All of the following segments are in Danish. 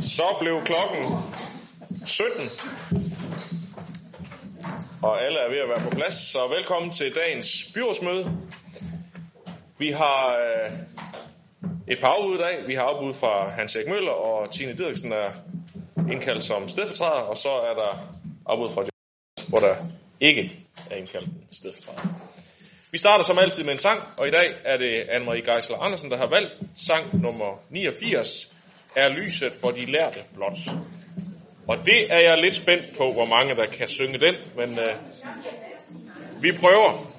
Så blev klokken 17, og alle er ved at være på plads, så velkommen til dagens byrådsmøde. Vi har øh, et par afbud i dag. Vi har afbud fra Hans Erik Møller, og Tine Dirksen er indkaldt som stedfortræder, og så er der afbud fra hvor der ikke er indkaldt stedfortræder. Vi starter som altid med en sang, og i dag er det Anne-Marie Geisler Andersen, der har valgt sang nummer 89, er lyset for de lærte blot. Og det er jeg lidt spændt på, hvor mange der kan synge den, men øh, vi prøver.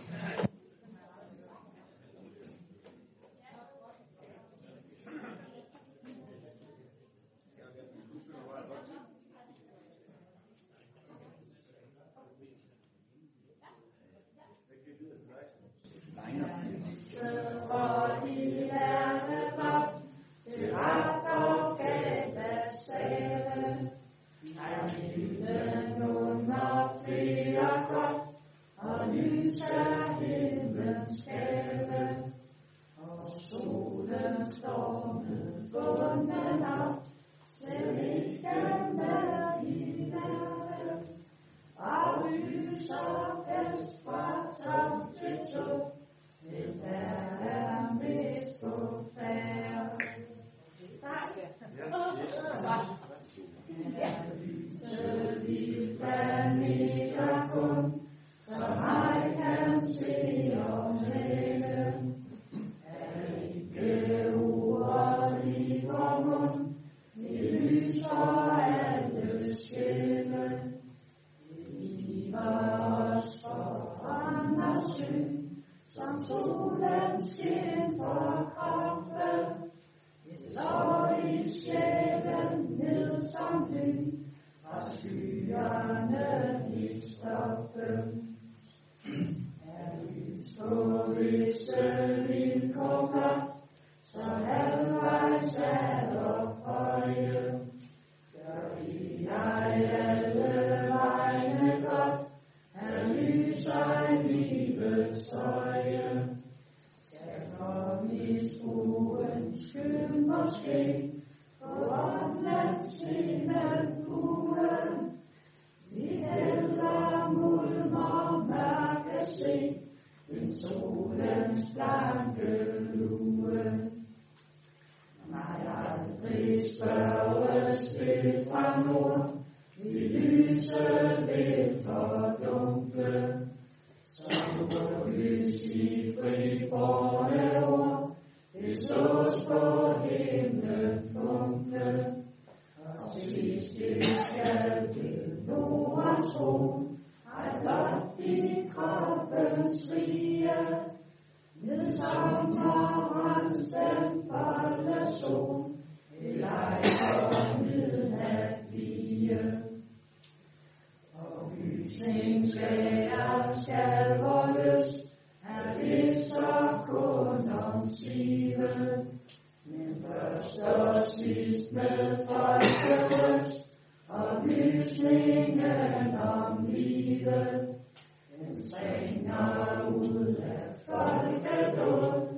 vi spørges til fra nord, i lyset vil fordumpe. Som på lys i fri forne ord, det sås på himlen funke. Og sidst det skal til nordens ro, at blot i kroppens rige, med sommerens den folde sol, til dig og midnat fire. Og lysning skal skal holdes, er det så kun om skive. Men først og og lysningen om livet. Den springer ud af folket ud,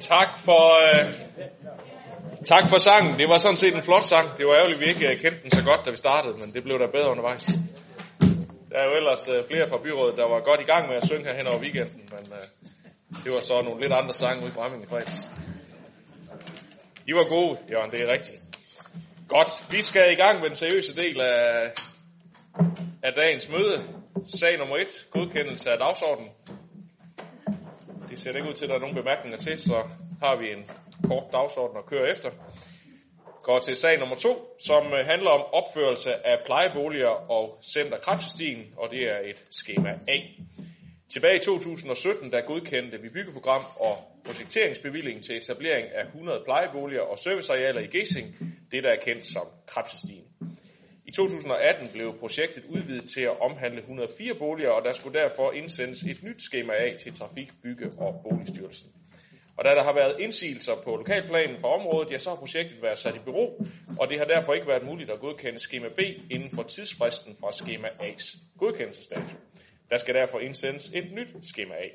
Tak for, øh, tak for sangen. Det var sådan set en flot sang. Det var ærgerligt, at vi ikke kendte den så godt, da vi startede, men det blev da bedre undervejs. Der er jo ellers øh, flere fra byrådet, der var godt i gang med at synge her hen over weekenden, men øh, det var så nogle lidt andre sange ude i Bramming i fredags. De var gode, Jørgen, det er rigtigt. Godt, vi skal i gang med den seriøse del af, af dagens møde. Sag nummer et, godkendelse af dagsordenen. Det ser ikke ud til, at der er nogen bemærkninger til, så har vi en kort dagsorden at køre efter. Går til sag nummer to, som øh, handler om opførelse af plejeboliger og Center Krebsstien, og det er et skema A. Tilbage i 2017, der godkendte vi byggeprogram og projekteringsbevilling til etablering af 100 plejeboliger og servicearealer i Gesing, det der er kendt som Krabsestien. I 2018 blev projektet udvidet til at omhandle 104 boliger, og der skulle derfor indsendes et nyt skema A til Trafik, Bygge og Boligstyrelsen. Og da der har været indsigelser på lokalplanen for området, ja, så har projektet været sat i bero, og det har derfor ikke været muligt at godkende skema B inden for tidsfristen fra skema A's godkendelsesdato. Der skal derfor indsendes et nyt skema A.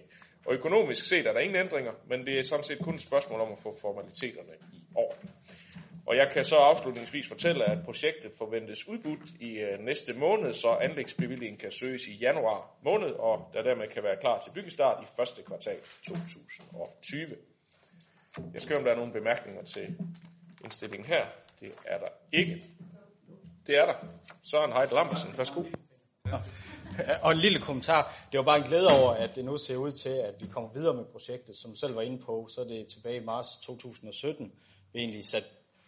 Og økonomisk set er der ingen ændringer, men det er sådan set kun et spørgsmål om at få formaliteterne i orden. Og jeg kan så afslutningsvis fortælle, at projektet forventes udbudt i øh, næste måned, så anlægsbevillingen kan søges i januar måned, og der dermed kan være klar til byggestart i første kvartal 2020. Jeg skal om der er nogle bemærkninger til indstillingen her. Det er der ikke. Det er der. Søren Heide Lambersen, værsgo. Og en lille kommentar. Det var bare en glæde over, at det nu ser ud til, at vi kommer videre med projektet. Som selv var inde på, så er det tilbage i marts 2017, vi egentlig sat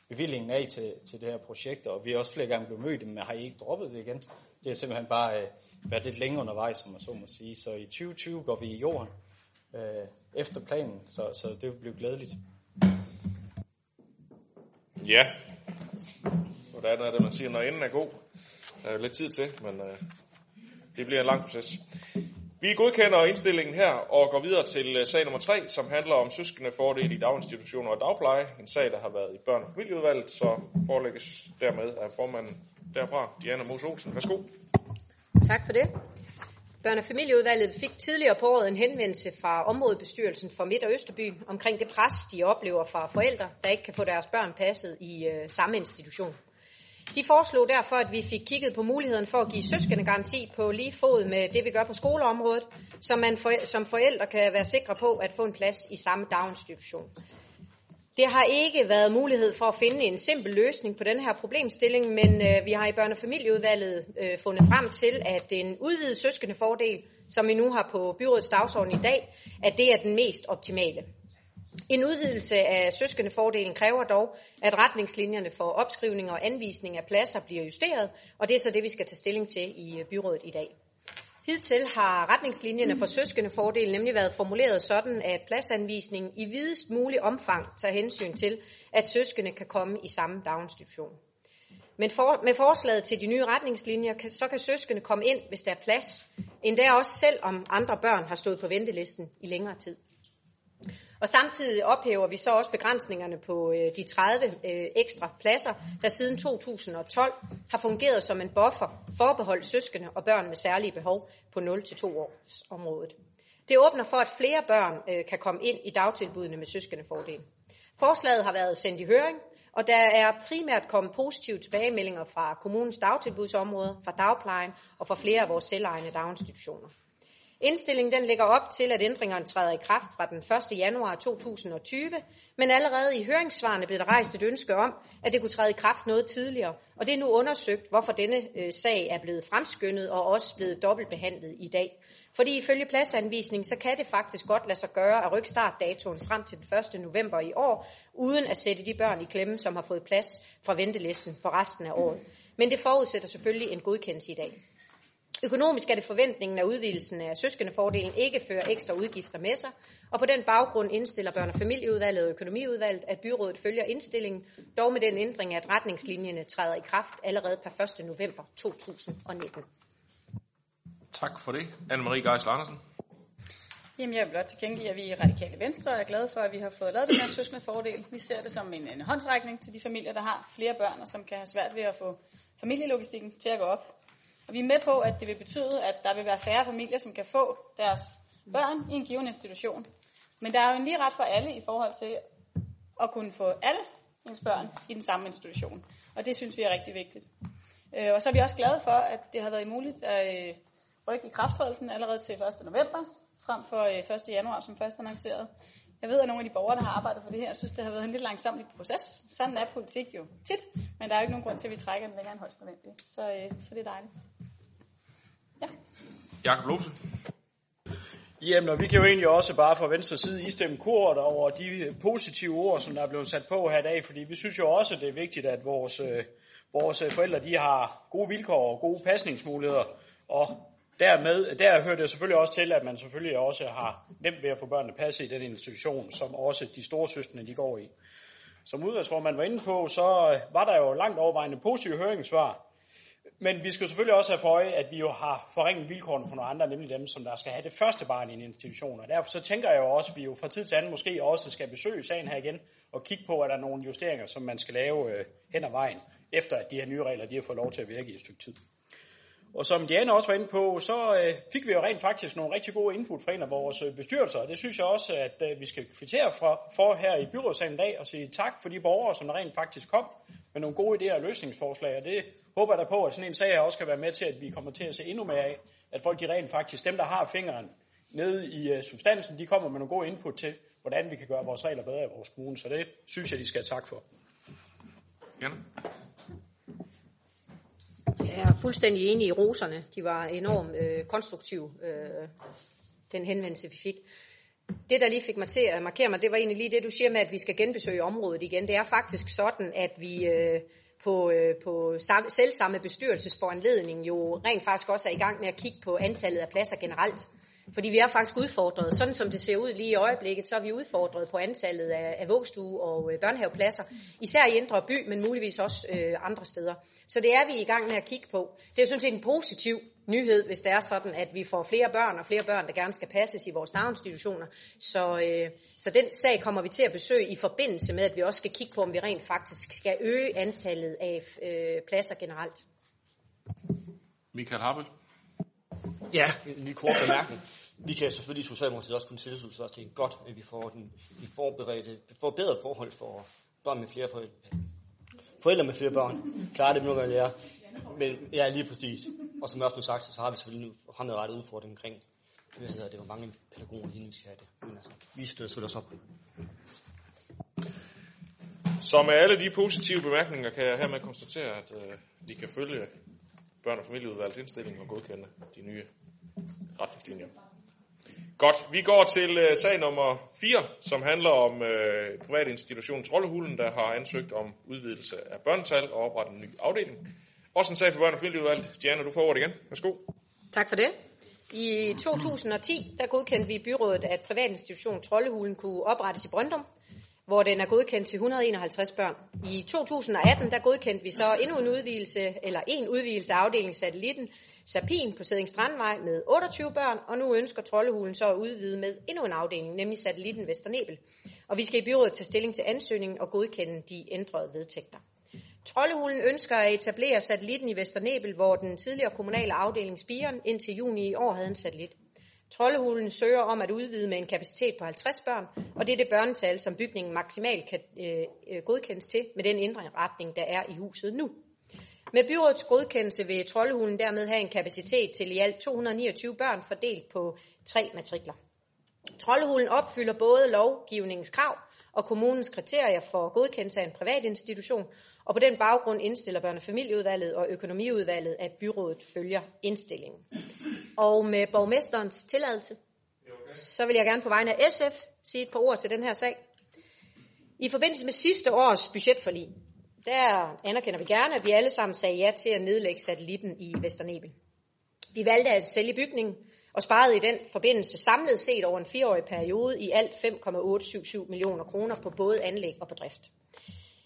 bevillingen af til, til det her projekt, og vi har også flere gange blevet mødt, men har I ikke droppet det igen? Det er simpelthen bare øh, været lidt længe undervejs, som man så må sige. Så i 2020 går vi i jorden øh, efter planen, så, så det vil blive glædeligt. Ja. Hvordan er det, man siger, når enden er god? Der er jo lidt tid til, men øh, det bliver en lang proces. Vi godkender indstillingen her og går videre til øh, sag nummer 3, som handler om søskende fordel i daginstitutioner og dagpleje. En sag, der har været i børn- og familieudvalget, så forelægges dermed af formanden derfra, Diana Mos Olsen. Værsgo. Tak for det. Børne- og familieudvalget fik tidligere på året en henvendelse fra områdebestyrelsen for Midt- og Østerby omkring det pres, de oplever fra forældre, der ikke kan få deres børn passet i øh, samme institution. De foreslog derfor, at vi fik kigget på muligheden for at give søskende garanti på lige fod med det, vi gør på skoleområdet, så man for, som forældre kan være sikre på at få en plads i samme daginstitution. Det har ikke været mulighed for at finde en simpel løsning på den her problemstilling, men øh, vi har i børne- og familieudvalget øh, fundet frem til, at en udvidet søskende fordel, som vi nu har på byrådets dagsorden i dag, at det er den mest optimale. En udvidelse af søskendefordelen kræver dog, at retningslinjerne for opskrivning og anvisning af pladser bliver justeret, og det er så det, vi skal tage stilling til i øh, byrådet i dag. Hidtil har retningslinjerne for søskendefordel nemlig været formuleret sådan, at pladsanvisningen i videst mulig omfang tager hensyn til, at søskende kan komme i samme daginstitution. Men for, med forslaget til de nye retningslinjer, kan, så kan søskende komme ind, hvis der er plads, endda også selv om andre børn har stået på ventelisten i længere tid. Og samtidig ophæver vi så også begrænsningerne på øh, de 30 øh, ekstra pladser, der siden 2012 har fungeret som en buffer forbeholdt søskende og børn med særlige behov på 0-2 års området. Det åbner for, at flere børn øh, kan komme ind i dagtilbudene med søskendefordel. Forslaget har været sendt i høring, og der er primært kommet positive tilbagemeldinger fra kommunens dagtilbudsområde, fra dagplejen og fra flere af vores selvejende daginstitutioner. Indstillingen den lægger op til, at ændringerne træder i kraft fra den 1. januar 2020, men allerede i høringssvarene blev der rejst et ønske om, at det kunne træde i kraft noget tidligere, og det er nu undersøgt, hvorfor denne øh, sag er blevet fremskyndet og også blevet dobbeltbehandlet i dag. Fordi ifølge pladsanvisningen, så kan det faktisk godt lade sig gøre at rykke startdatoen frem til den 1. november i år, uden at sætte de børn i klemme, som har fået plads fra ventelisten for resten af året. Men det forudsætter selvfølgelig en godkendelse i dag. Økonomisk er det forventningen, at udvidelsen af søskendefordelen ikke fører ekstra udgifter med sig, og på den baggrund indstiller børne- og familieudvalget og økonomiudvalget, at byrådet følger indstillingen, dog med den ændring, at retningslinjerne træder i kraft allerede per 1. november 2019. Tak for det. Anne-Marie Geisler Andersen. Jamen, jeg vil blot tilkendegive, at vi i Radikale Venstre er glade for, at vi har fået lavet den her søskende fordel. Vi ser det som en, en håndsrækning til de familier, der har flere børn, og som kan have svært ved at få familielogistikken til at gå op. Og vi er med på, at det vil betyde, at der vil være færre familier, som kan få deres børn i en given institution. Men der er jo en lige ret for alle i forhold til at kunne få alle ens børn i den samme institution. Og det synes vi er rigtig vigtigt. Øh, og så er vi også glade for, at det har været muligt at øh, rykke i krafttrædelsen allerede til 1. november, frem for øh, 1. Januar som først annonceret. Jeg ved, at nogle af de borgere, der har arbejdet for det her, synes, det har været en lidt langsomlig proces. Sådan er politik jo tit, men der er jo ikke nogen grund til, at vi trækker den længere end højst nødvendigt. Så, så det er dejligt. Jakob Lose. Jamen, og vi kan jo egentlig også bare fra venstre side istemme kort over de positive ord, som der er blevet sat på her i dag, fordi vi synes jo også, at det er vigtigt, at vores, øh, vores forældre de har gode vilkår og gode pasningsmuligheder, og dermed, der hører det selvfølgelig også til, at man selvfølgelig også har nemt ved at få børnene passet i den institution, som også de store søstre de går i. Som udvalgsformand var inde på, så var der jo langt overvejende positive høringssvar, men vi skal selvfølgelig også have for øje, at vi jo har forringet vilkårene for nogle andre, nemlig dem, som der skal have det første barn i en institution. Og derfor så tænker jeg jo også, at vi jo fra tid til anden måske også skal besøge sagen her igen, og kigge på, at der er nogle justeringer, som man skal lave øh, hen ad vejen, efter at de her nye regler de har fået lov til at virke i et stykke tid. Og som Diana også var inde på, så øh, fik vi jo rent faktisk nogle rigtig gode input fra en af vores øh, bestyrelser. Og det synes jeg også, at øh, vi skal kvittere for, for her i byrådssalen i dag og sige tak for de borgere, som der rent faktisk kom med nogle gode idéer og løsningsforslag. Og det håber jeg da på, at sådan en sag her også kan være med til, at vi kommer til at se endnu mere af, at folk de rent faktisk, dem der har fingeren nede i øh, substansen, de kommer med nogle gode input til, hvordan vi kan gøre vores regler bedre i vores kommune. Så det synes jeg, de skal have tak for. Ja. Jeg er fuldstændig enig i roserne. De var enormt øh, konstruktive, øh, den henvendelse, vi fik. Det, der lige fik mig til at markere mig, det var egentlig lige det, du siger med, at vi skal genbesøge området igen. Det er faktisk sådan, at vi øh, på, øh, på sam, selvsamme bestyrelsesforanledning jo rent faktisk også er i gang med at kigge på antallet af pladser generelt. Fordi vi er faktisk udfordret. Sådan som det ser ud lige i øjeblikket, så er vi udfordret på antallet af, af vågstue- og øh, børnehavepladser. Især i Indre By, men muligvis også øh, andre steder. Så det er vi i gang med at kigge på. Det er sådan set en positiv nyhed, hvis det er sådan, at vi får flere børn og flere børn, der gerne skal passes i vores daginstitutioner. Så, øh, så den sag kommer vi til at besøge i forbindelse med, at vi også skal kigge på, om vi rent faktisk skal øge antallet af øh, pladser generelt. Michael Happel. Ja, en ny kort bemærkning. Vi kan selvfølgelig i Socialdemokratiet også kunne tilslutte os til godt, at vi får, den, vi forberedte, får bedre forhold for børn med flere forældre. Forældre med flere børn. Klarer det nu, hvad det er. Men ja, lige præcis. Og som jeg også blev sagt, så har vi selvfølgelig nu fremadrettet udfordring omkring, hvad hedder det, hvor mange pædagoger lige vi skal have det. Men altså, vi støtter selvfølgelig også op. Så med alle de positive bemærkninger kan jeg hermed konstatere, at øh, vi kan følge børn- og familieudvalgets indstilling og godkende de nye retningslinjer. Godt, vi går til øh, sag nummer 4, som handler om øh, privat institution Trollehulen, der har ansøgt om udvidelse af børnetal og oprettet en ny afdeling. Også en sag for børn- og familieudvalget. Diana, du får ordet igen. Værsgo. Tak for det. I 2010 der godkendte vi i byrådet, at privatinstitutionen Trollehulen kunne oprettes i Brøndum, hvor den er godkendt til 151 børn. I 2018 der godkendte vi så endnu en udvidelse, eller en udvidelse af afdelingen Satellitten, Sapin på Sæding Strandvej med 28 børn, og nu ønsker Trollehulen så at udvide med endnu en afdeling, nemlig Satellitten Vesternebel. Og vi skal i byrådet tage stilling til ansøgningen og godkende de ændrede vedtægter. Trollehulen ønsker at etablere satellitten i Vesternebel, hvor den tidligere kommunale afdeling Spiren indtil juni i år havde en satellit. Trollehulen søger om at udvide med en kapacitet på 50 børn, og det er det børnetal, som bygningen maksimalt kan øh, øh, godkendes til med den indretning, der er i huset nu. Med byrådets godkendelse vil Trollehulen dermed have en kapacitet til i alt 229 børn fordelt på tre matrikler. Trollehulen opfylder både lovgivningens krav og kommunens kriterier for godkendelse af en privat institution, og på den baggrund indstiller børne- og familieudvalget og økonomiudvalget, at byrådet følger indstillingen. Og med borgmesterens tilladelse, så vil jeg gerne på vegne af SF sige et par ord til den her sag. I forbindelse med sidste års budgetforlig, der anerkender vi gerne, at vi alle sammen sagde ja til at nedlægge satellitten i Vesternebel. Vi valgte at sælge bygningen og sparede i den forbindelse samlet set over en fireårig periode i alt 5,877 millioner kroner på både anlæg og på drift.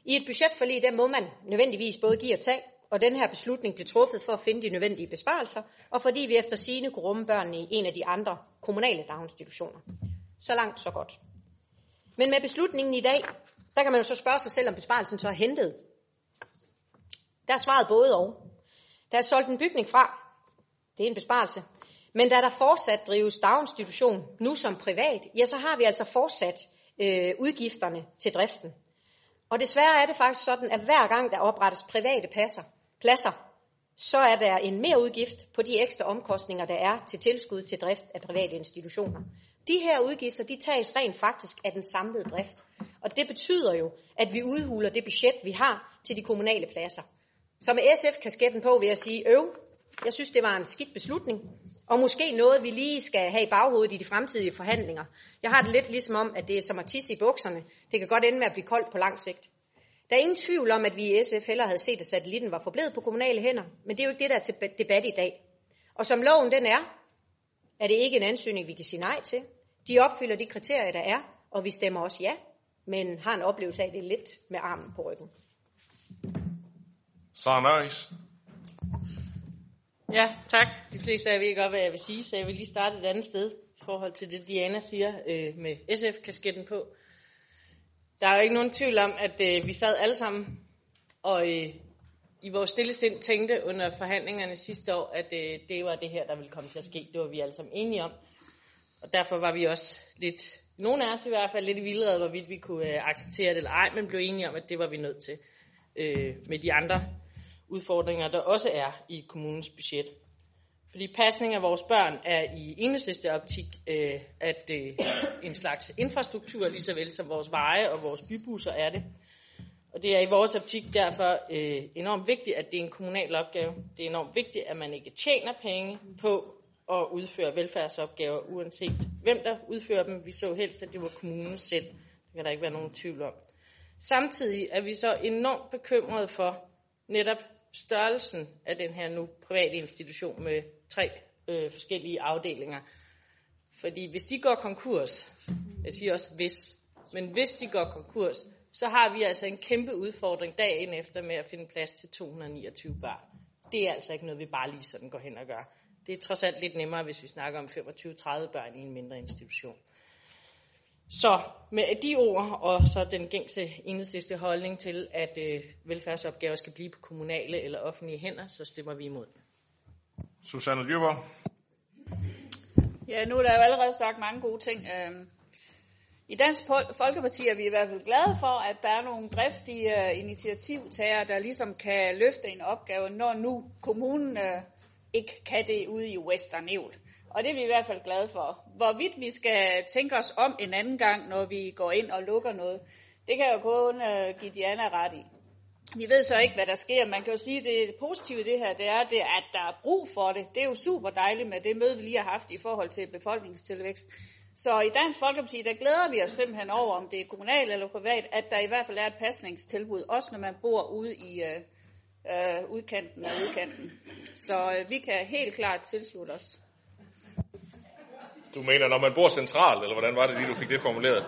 I et budgetforlig, der må man nødvendigvis både give og tage, og den her beslutning blev truffet for at finde de nødvendige besparelser, og fordi vi efter sine kunne rumme børnene i en af de andre kommunale daginstitutioner. Så langt, så godt. Men med beslutningen i dag, der kan man jo så spørge sig selv, om besparelsen så er hentet. Der er svaret både og. Der er solgt en bygning fra. Det er en besparelse. Men da der fortsat drives daginstitution, nu som privat, ja, så har vi altså fortsat øh, udgifterne til driften. Og desværre er det faktisk sådan, at hver gang der oprettes private passer, pladser, så er der en mere udgift på de ekstra omkostninger, der er til tilskud til drift af private institutioner. De her udgifter, de tages rent faktisk af den samlede drift. Og det betyder jo, at vi udhuler det budget, vi har til de kommunale pladser. Så med SF kasketten på vil jeg sige, øv, jeg synes, det var en skidt beslutning, og måske noget, vi lige skal have i baghovedet i de fremtidige forhandlinger. Jeg har det lidt ligesom om, at det er som at tisse i bukserne. Det kan godt ende med at blive koldt på lang sigt. Der er ingen tvivl om, at vi i SF heller havde set, at satellitten var forblevet på kommunale hænder, men det er jo ikke det, der er til debat i dag. Og som loven den er, er det ikke en ansøgning, vi kan sige nej til. De opfylder de kriterier, der er, og vi stemmer også ja, men har en oplevelse af, det lidt med armen på ryggen. Sara nice. Ja, tak. De fleste af jer ved godt, hvad jeg vil sige, så jeg vil lige starte et andet sted i forhold til det, Diana siger øh, med SF-kasketten på. Der er jo ikke nogen tvivl om, at øh, vi sad alle sammen og øh, i vores stille sind tænkte under forhandlingerne sidste år, at øh, det var det her, der ville komme til at ske. Det var vi alle sammen enige om. Og derfor var vi også lidt, nogle af os i hvert fald, lidt i vildrede, hvorvidt vi kunne øh, acceptere det eller ej, men blev enige om, at det var vi nødt til øh, med de andre udfordringer, der også er i kommunens budget. Fordi pasning af vores børn er i enhedslæste optik øh, at øh, en slags infrastruktur, lige så vel som vores veje og vores bybusser er det. Og det er i vores optik derfor øh, enormt vigtigt, at det er en kommunal opgave. Det er enormt vigtigt, at man ikke tjener penge på at udføre velfærdsopgaver, uanset hvem der udfører dem. Vi så helst, at det var kommunen selv. Det kan der ikke være nogen tvivl om. Samtidig er vi så enormt bekymrede for netop størrelsen af den her nu private institution med tre øh, forskellige afdelinger. Fordi hvis de går konkurs, jeg siger også hvis, men hvis de går konkurs, så har vi altså en kæmpe udfordring dagen efter med at finde plads til 229 børn. Det er altså ikke noget, vi bare lige sådan går hen og gør. Det er trods alt lidt nemmere, hvis vi snakker om 25-30 børn i en mindre institution. Så med de ord og så den gængse enhedsliste holdning til, at øh, velfærdsopgaver skal blive på kommunale eller offentlige hænder, så stemmer vi imod. Susanne Dyrborg. Ja, nu er der jo allerede sagt mange gode ting. Øhm, I Dansk Folkeparti er vi i hvert fald glade for, at der er nogle driftige øh, initiativtagere, der ligesom kan løfte en opgave, når nu kommunen øh, ikke kan det ude i Western Evil. Og det er vi i hvert fald glade for. Hvorvidt vi skal tænke os om en anden gang, når vi går ind og lukker noget, det kan jeg jo kun øh, give Diana ret i. Vi ved så ikke, hvad der sker. Man kan jo sige, at det positive det her, det er, det, at der er brug for det. Det er jo super dejligt med det møde, vi lige har haft i forhold til befolkningstilvækst. Så i Dansk Folkeparti, der glæder vi os simpelthen over, om det er kommunalt eller privat, at der i hvert fald er et pasningstilbud, også når man bor ude i øh, øh, udkanten af udkanten. Så øh, vi kan helt klart tilslutte os. Du mener, når man bor centralt, eller hvordan var det lige, du fik det formuleret?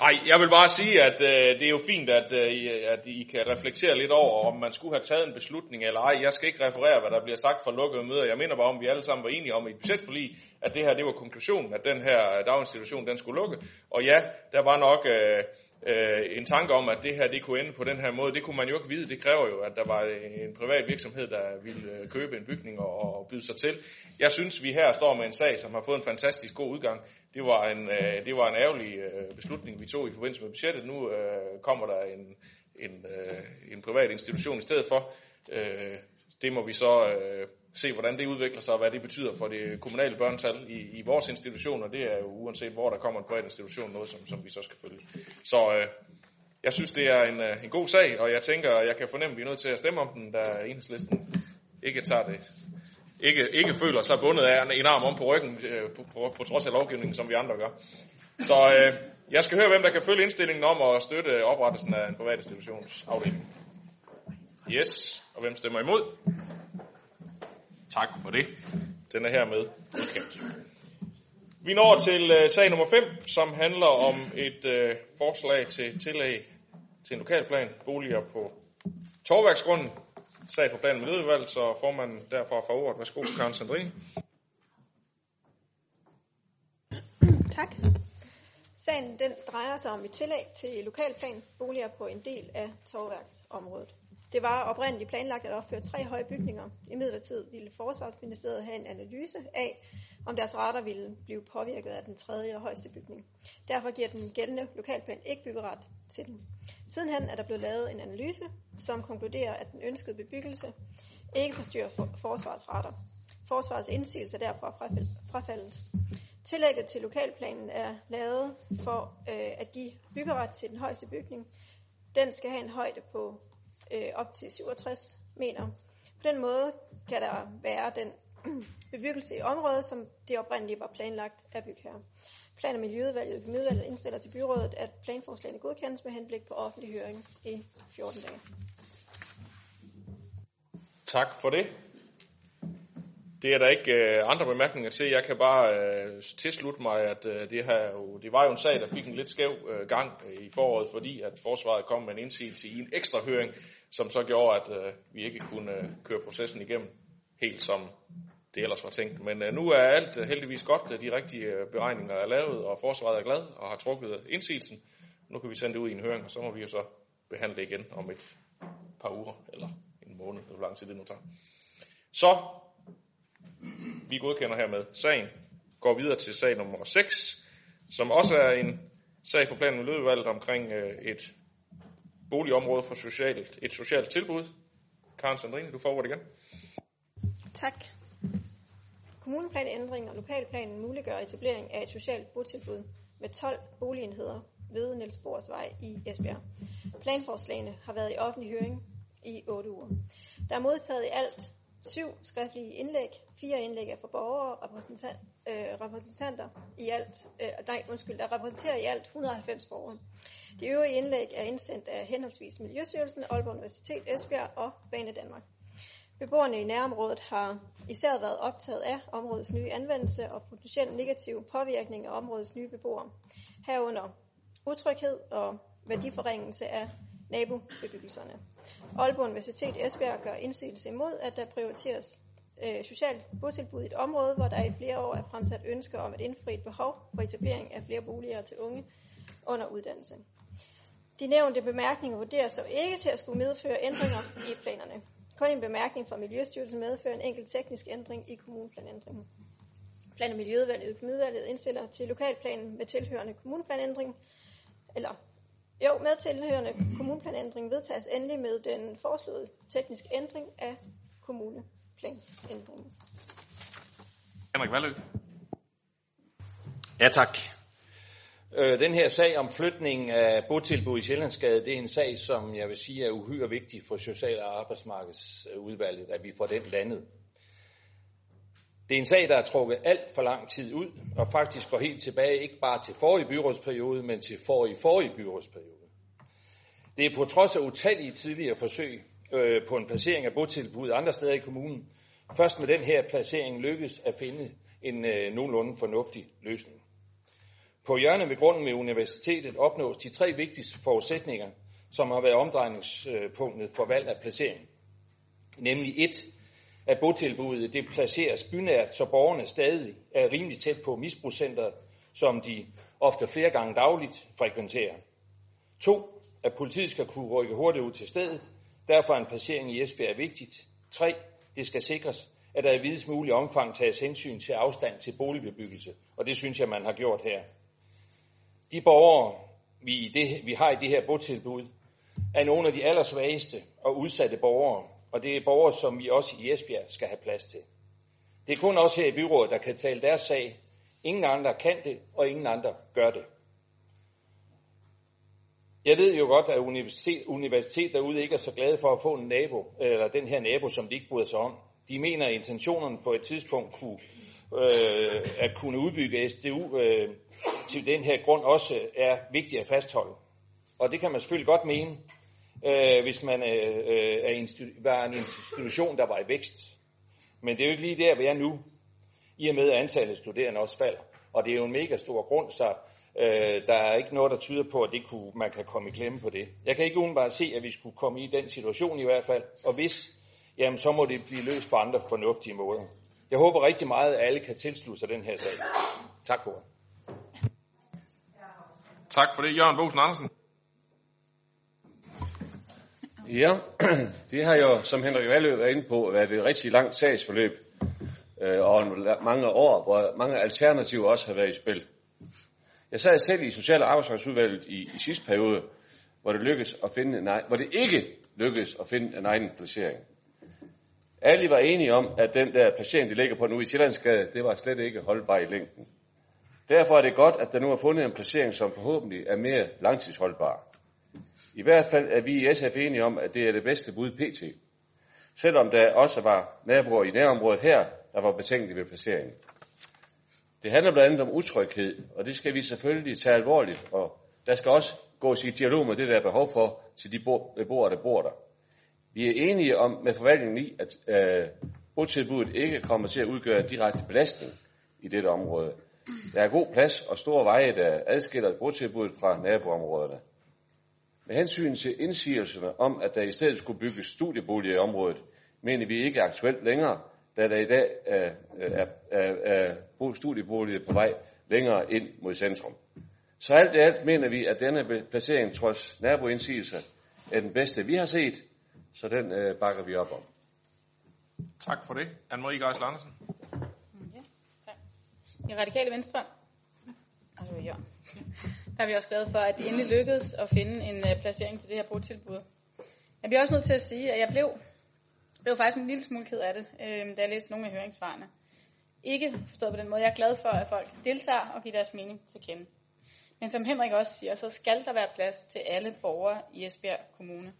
Nej, jeg vil bare sige, at øh, det er jo fint, at, øh, at I kan reflektere lidt over, om man skulle have taget en beslutning eller ej. Jeg skal ikke referere, hvad der bliver sagt fra lukkede møder. Jeg mener bare, om vi alle sammen var enige om i budgetforlig, at det her det var konklusionen, at den her øh, daginstitution den skulle lukke. Og ja, der var nok øh, øh, en tanke om, at det her det kunne ende på den her måde. Det kunne man jo ikke vide. Det kræver jo, at der var en privat virksomhed, der ville øh, købe en bygning og, og byde sig til. Jeg synes, vi her står med en sag, som har fået en fantastisk god udgang. Det var en, øh, det var en ærgerlig øh, beslutning, vi tog i forbindelse med budgettet. Nu øh, kommer der en, en, øh, en privat institution i stedet for. Øh, det må vi så øh, se, hvordan det udvikler sig, og hvad det betyder for det kommunale børnetal i, i vores institutioner. Det er jo uanset, hvor der kommer en privat institution, noget, som, som vi så skal følge. Så øh, jeg synes, det er en, øh, en god sag, og jeg tænker, jeg kan fornemme, at vi er nødt til at stemme om den, da enhedslisten ikke tager det ikke, ikke føler sig bundet af en arm om på ryggen, øh, på, på, på trods af lovgivningen, som vi andre gør. Så øh, jeg skal høre, hvem der kan følge indstillingen om at støtte oprettelsen af en privat institutionsafdeling. Yes, og hvem stemmer imod? Tak for det. Den er hermed udkendt. Vi når til uh, sag nummer 5, som handler om et uh, forslag til tillæg til en lokalplan, boliger på Torværksgrunden. Sag for plan- og miljøudvalg, så formanden derfor får ordet. Værsgo, Karen Sandrine. Tak. Sagen den drejer sig om et tillæg til lokalplan boliger på en del af Torværksområdet. Det var oprindeligt planlagt at opføre tre høje bygninger. I midlertid ville Forsvarsministeriet have en analyse af, om deres retter ville blive påvirket af den tredje og højeste bygning. Derfor giver den gældende lokalplan ikke byggeret til den. Sidenhen er der blevet lavet en analyse, som konkluderer, at den ønskede bebyggelse ikke forstyrrer for forsvarsretter. Forsvarets indsigelse er derfor frafaldet. Tillægget til lokalplanen er lavet for øh, at give byggeret til den højeste bygning. Den skal have en højde på øh, op til 67 meter. På den måde kan der være den bebyggelse i området, som det oprindeligt var planlagt af bygherre. Plan- og Miljøudvalget Miljøudvalget indstiller til byrådet, at planforslagene godkendes med henblik på offentlig høring i 14 dage. Tak for det. Det er der ikke øh, andre bemærkninger til. Jeg kan bare øh, tilslutte mig, at øh, det, her jo, det var jo en sag, der fik en lidt skæv øh, gang øh, i foråret, fordi at forsvaret kom med en indsigelse i en ekstra høring, som så gjorde, at øh, vi ikke kunne øh, køre processen igennem helt som det ellers var tænkt. Men øh, nu er alt øh, heldigvis godt. De rigtige øh, beregninger er lavet, og forsvaret er glad og har trukket indsigelsen. Nu kan vi sende det ud i en høring, og så må vi jo så behandle igen om et par uger, eller en måned, hvor lang tid det nu tager. Så, vi godkender hermed sagen, går videre til sag nummer 6, som også er en sag for planen Miljøudvalget omkring øh, et boligområde for socialt, et socialt tilbud. Karen Sandrine, du får igen. Tak. Kommuneplanændring og lokalplanen muliggør etablering af et socialt botilbud med 12 boligenheder ved Niels Bors Vej i Esbjerg. Planforslagene har været i offentlig høring i 8 uger. Der er modtaget i alt syv skriftlige indlæg, fire indlæg er fra borgere og repræsentant, øh, repræsentanter i alt, øh, nej, undskyld, der repræsenterer i alt 190 borgere. De øvrige indlæg er indsendt af henholdsvis Miljøstyrelsen, Aalborg Universitet, Esbjerg og Bane Danmark. Beboerne i nærområdet har især været optaget af områdets nye anvendelse og potentiel negative påvirkning af områdets nye beboere, herunder utryghed og værdiforringelse af nabobebyggelserne. Aalborg Universitet Esbjerg gør indsigelse imod, at der prioriteres øh, socialt botilbud i et område, hvor der i flere år er fremsat ønsker om at indfri et behov for etablering af flere boliger til unge under uddannelse. De nævnte bemærkninger vurderes dog ikke til at skulle medføre ændringer i planerne. Kun en bemærkning fra Miljøstyrelsen medfører en enkelt teknisk ændring i kommuneplanændringen. Plan- og Miljøudvalget og Økonomiudvalget indstiller til lokalplanen med tilhørende kommuneplanændring, eller jo, med tilhørende kommuneplanændring vedtages endelig med den foreslåede teknisk ændring af kommuneplanændringen. Henrik Valø. Ja, tak. Øh, den her sag om flytning af botilbud i Sjællandsgade, det er en sag, som jeg vil sige er uhyre vigtig for Social- og Arbejdsmarkedsudvalget, at vi får den landet. Det er en sag, der er trukket alt for lang tid ud, og faktisk går helt tilbage ikke bare til forrige byrådsperiode, men til forrige forrige byrådsperiode. Det er på trods af utallige tidligere forsøg øh, på en placering af botilbud andre steder i kommunen, først med den her placering lykkes at finde en øh, nogenlunde fornuftig løsning. På hjørnet ved grunden med universitetet opnås de tre vigtigste forudsætninger, som har været omdrejningspunktet for valg af placering. Nemlig et, at botilbuddet det placeres bynært, så borgerne stadig er rimelig tæt på misbrugscenteret, som de ofte flere gange dagligt frekventerer. To, at politiet skal kunne rykke hurtigt ud til stedet. Derfor er en placering i Esbjerg vigtigt. Tre, det skal sikres, at der i videst mulig omfang tages hensyn til afstand til boligbebyggelse. Og det synes jeg, man har gjort her. De borgere, vi, i det, vi har i det her botilbud, er nogle af de allersvageste og udsatte borgere, og det er borgere, som vi også i Esbjerg skal have plads til. Det er kun os her i byrådet, der kan tale deres sag. Ingen andre kan det, og ingen andre gør det. Jeg ved jo godt, at universitet, universitet derude ikke er så glade for at få en nabo, eller den her nabo, som de ikke bryder sig om. De mener, at intentionerne på et tidspunkt kunne, øh, at kunne udbygge SDU øh, til den her grund også er vigtigt at fastholde. Og det kan man selvfølgelig godt mene, øh, hvis man øh, er institu- var en institution, der var i vækst. Men det er jo ikke lige der, hvor jeg er nu, i og med at antallet af studerende også falder. Og det er jo en mega stor grund, så øh, der er ikke noget, der tyder på, at det kunne, man kan komme i klemme på det. Jeg kan ikke umiddelbart se, at vi skulle komme i den situation i hvert fald. Og hvis, jamen så må det blive løst på andre fornuftige måder. Jeg håber rigtig meget, at alle kan tilslutte sig den her sag. Tak for det. Tak for det, Jørgen Bosen Andersen. Ja, det har jo, som Henrik Valø var inde på, været et rigtig langt sagsforløb, øh, og mange år, hvor mange alternativer også har været i spil. Jeg sad selv i Social- og Arbejdsmarkedsudvalget i, i sidste periode, hvor det, lykkedes at finde en, hvor det ikke lykkedes at finde en egen placering. Alle var enige om, at den der placering, de ligger på nu i Sjællandsgade, det var slet ikke holdbar i længden. Derfor er det godt, at der nu er fundet en placering, som forhåbentlig er mere langtidsholdbar. I hvert fald er vi i SF enige om, at det er det bedste bud pt. Selvom der også var naboer i nærområdet her, der var betænkelige ved placeringen. Det handler blandt andet om utryghed, og det skal vi selvfølgelig tage alvorligt, og der skal også gås i dialog med det, der er behov for til de beboere, der bor der. Vi er enige om med forvaltningen i, at øh, botilbuddet ikke kommer til at udgøre en direkte belastning i dette område. Der er god plads og store veje, der adskiller botilbuddet fra naboområderne. Med hensyn til indsigelserne om, at der i stedet skulle bygges studieboliger i området, mener vi ikke aktuelt længere, da der i dag er, er, er, er studieboliger på vej længere ind mod centrum. Så alt i alt mener vi, at denne placering trods naboindsigelser er den bedste, vi har set, så den øh, bakker vi op om. Tak for det. Anne-Marie Geisler Andersen. Ja, tak. I Radikale Venstre, altså, ja der er vi også glade for, at det endelig lykkedes at finde en øh, placering til det her botilbud. Jeg bliver også nødt til at sige, at jeg blev, blev faktisk en lille smule ked af det, øh, da jeg læste nogle af høringssvarene. Ikke forstået på den måde. Jeg er glad for, at folk deltager og giver deres mening til kende. Men som Henrik også siger, så skal der være plads til alle borgere i Esbjerg Kommune.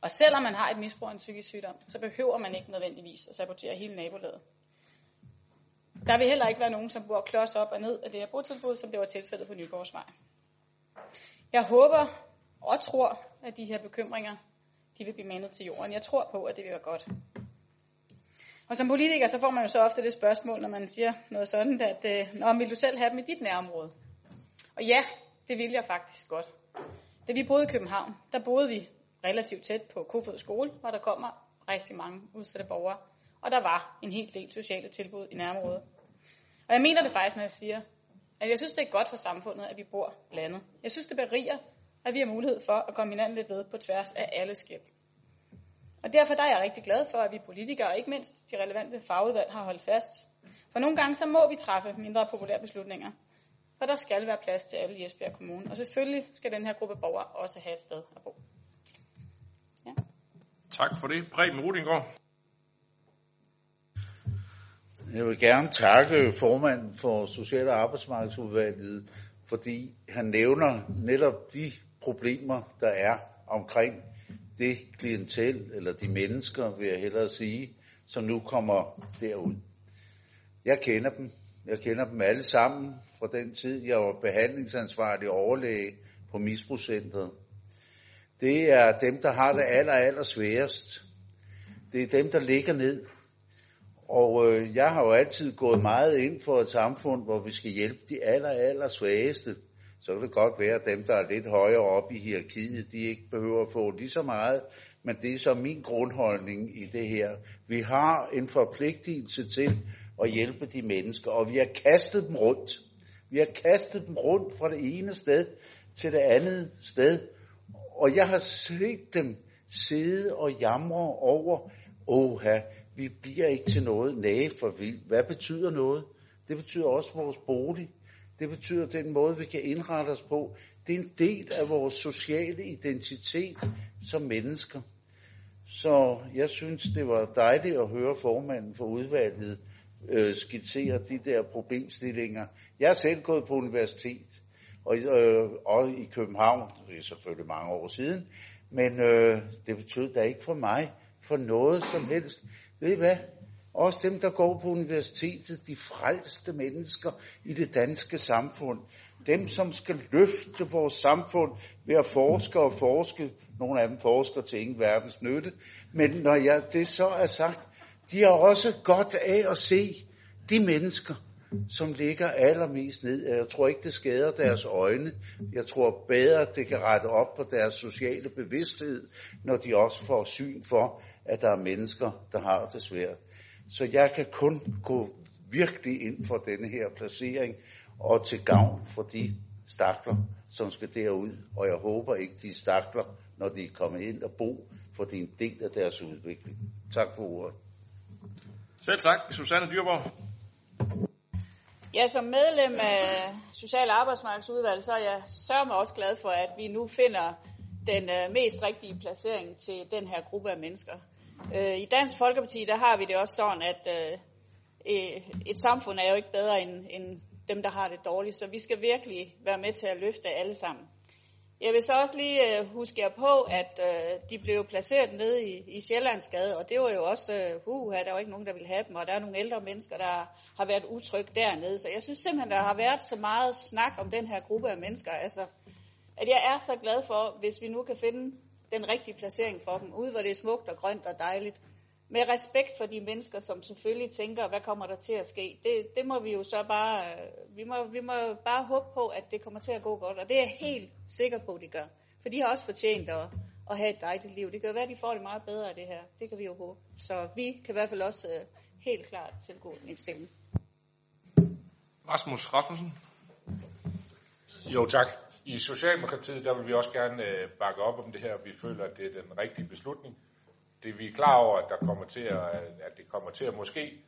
Og selvom man har et misbrug af en psykisk sygdom, så behøver man ikke nødvendigvis at sabotere hele nabolaget. Der vil heller ikke være nogen, som bor klods op og ned af det her botilbud, som det var tilfældet på Nyborgsvej. Jeg håber og tror, at de her bekymringer de vil blive mandet til jorden. Jeg tror på, at det vil være godt. Og som politiker, så får man jo så ofte det spørgsmål, når man siger noget sådan, at øh, Nå, vil du selv have dem i dit nærområde? Og ja, det vil jeg faktisk godt. Da vi boede i København, der boede vi relativt tæt på Kofod skole, hvor der kommer rigtig mange udsatte borgere. Og der var en hel del sociale tilbud i nærområdet. Og jeg mener det faktisk, når jeg siger, at jeg synes, det er godt for samfundet, at vi bor blandet. Jeg synes, det beriger, at vi har mulighed for at komme hinanden lidt ved på tværs af alle skæb. Og derfor der er jeg rigtig glad for, at vi politikere, og ikke mindst de relevante fagudvalg, har holdt fast. For nogle gange så må vi træffe mindre populære beslutninger. For der skal være plads til alle i Esbjerg Kommune. Og selvfølgelig skal den her gruppe borgere også have et sted at bo. Ja. Tak for det. Preben Rudingård. Jeg vil gerne takke formanden for Social- og Arbejdsmarkedsudvalget, fordi han nævner netop de problemer, der er omkring det klientel, eller de mennesker, vil jeg hellere sige, som nu kommer derud. Jeg kender dem. Jeg kender dem alle sammen fra den tid, jeg var behandlingsansvarlig overlæge på misbrugscentret. Det er dem, der har det aller, aller sværest. Det er dem, der ligger ned. Og øh, jeg har jo altid gået meget ind for et samfund, hvor vi skal hjælpe de aller, aller svageste. Så kan det godt være, at dem, der er lidt højere op i hierarkiet, de ikke behøver at få lige så meget. Men det er så min grundholdning i det her. Vi har en forpligtelse til at hjælpe de mennesker, og vi har kastet dem rundt. Vi har kastet dem rundt fra det ene sted til det andet sted. Og jeg har set dem sidde og jamre over, åh vi bliver ikke til noget. Nej, for vi, hvad betyder noget? Det betyder også vores bolig. Det betyder den måde, vi kan indrette os på. Det er en del af vores sociale identitet som mennesker. Så jeg synes, det var dejligt at høre formanden for udvalget øh, skitsere de der problemstillinger. Jeg er selv gået på universitet, og, øh, og i København, det er selvfølgelig mange år siden, men øh, det betød da ikke for mig for noget som helst. Ved I hvad? Også dem, der går på universitetet, de frelste mennesker i det danske samfund. Dem, som skal løfte vores samfund ved at forske og forske. Nogle af dem forsker til ingen verdens nytte. Men når jeg, det så er sagt, de har også godt af at se de mennesker, som ligger allermest ned. Jeg tror ikke, det skader deres øjne. Jeg tror bedre, det kan rette op på deres sociale bevidsthed, når de også får syn for, at der er mennesker, der har det svært. Så jeg kan kun gå virkelig ind for denne her placering, og til gavn for de stakler, som skal derud. Og jeg håber ikke, de stakler, når de er kommet ind og bo, for det er en del af deres udvikling. Tak for ordet. Selv tak. Susanne Dyrborg. Ja, som medlem af Social- og Arbejdsmarkedsudvalget, så er jeg sørger mig også glad for, at vi nu finder den øh, mest rigtige placering til den her gruppe af mennesker. Øh, I Dansk Folkeparti, der har vi det også sådan, at øh, øh, et samfund er jo ikke bedre end, end dem, der har det dårligt, så vi skal virkelig være med til at løfte alle sammen. Jeg vil så også lige øh, huske jer på, at øh, de blev placeret nede i, i Sjællandsgade, og det var jo også, øh, uh, der var ikke nogen, der ville have dem, og der er nogle ældre mennesker, der har været utrygt dernede. Så jeg synes simpelthen, der har været så meget snak om den her gruppe af mennesker, altså, at jeg er så glad for, hvis vi nu kan finde den rigtige placering for dem, ude hvor det er smukt og grønt og dejligt. Med respekt for de mennesker, som selvfølgelig tænker, hvad kommer der til at ske? Det, det må vi jo så bare, vi må, vi må bare håbe på, at det kommer til at gå godt, og det er jeg helt sikker på, at de gør. For de har også fortjent at, og have et dejligt liv. Det kan jo være, at de får det meget bedre af det her. Det kan vi jo håbe. Så vi kan i hvert fald også øh, helt klart tilgå en stemme. Rasmus Rasmussen. Jo, tak. I Socialdemokratiet, der vil vi også gerne øh, bakke op om det her. Vi føler, at det er den rigtige beslutning. Det vi er klar over, at, der kommer til at, at det kommer til at måske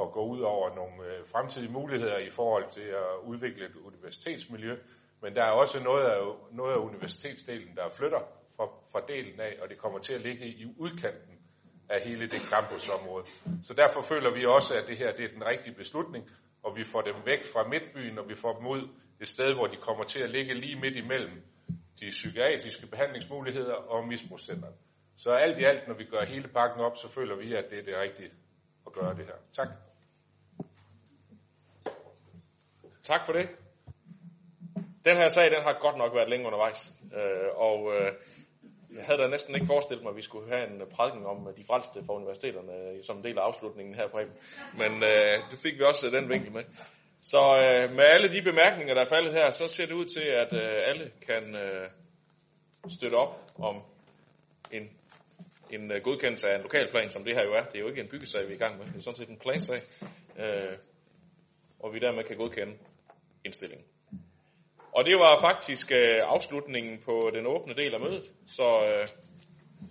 at gå ud over nogle øh, fremtidige muligheder i forhold til at udvikle et universitetsmiljø. Men der er også noget af, noget af universitetsdelen, der flytter fra, fra delen af, og det kommer til at ligge i udkanten af hele det campusområde. Så derfor føler vi også, at det her det er den rigtige beslutning, og vi får dem væk fra midtbyen, og vi får dem ud et sted, hvor de kommer til at ligge lige midt imellem de psykiatriske behandlingsmuligheder og misbrugscenteret. Så alt i alt, når vi gør hele pakken op, så føler vi, at det er det rigtige at gøre det her. Tak. Tak for det. Den her sag, den har godt nok været længe undervejs. Øh, og øh, jeg havde da næsten ikke forestillet mig, at vi skulle have en øh, prædiken om de frelste fra universiteterne øh, som en del af afslutningen her, Preben. Men øh, det fik vi også øh, den vinkel med. Så øh, med alle de bemærkninger, der er faldet her, så ser det ud til, at øh, alle kan øh, støtte op om en, en øh, godkendelse af en lokalplan, som det her jo er. Det er jo ikke en byggesag, vi er i gang med. Det er sådan set en plansag. Øh, og vi dermed kan godkende indstillingen. Og det var faktisk øh, afslutningen på den åbne del af mødet. Så øh,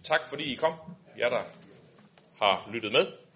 tak fordi I kom, jer der har lyttet med.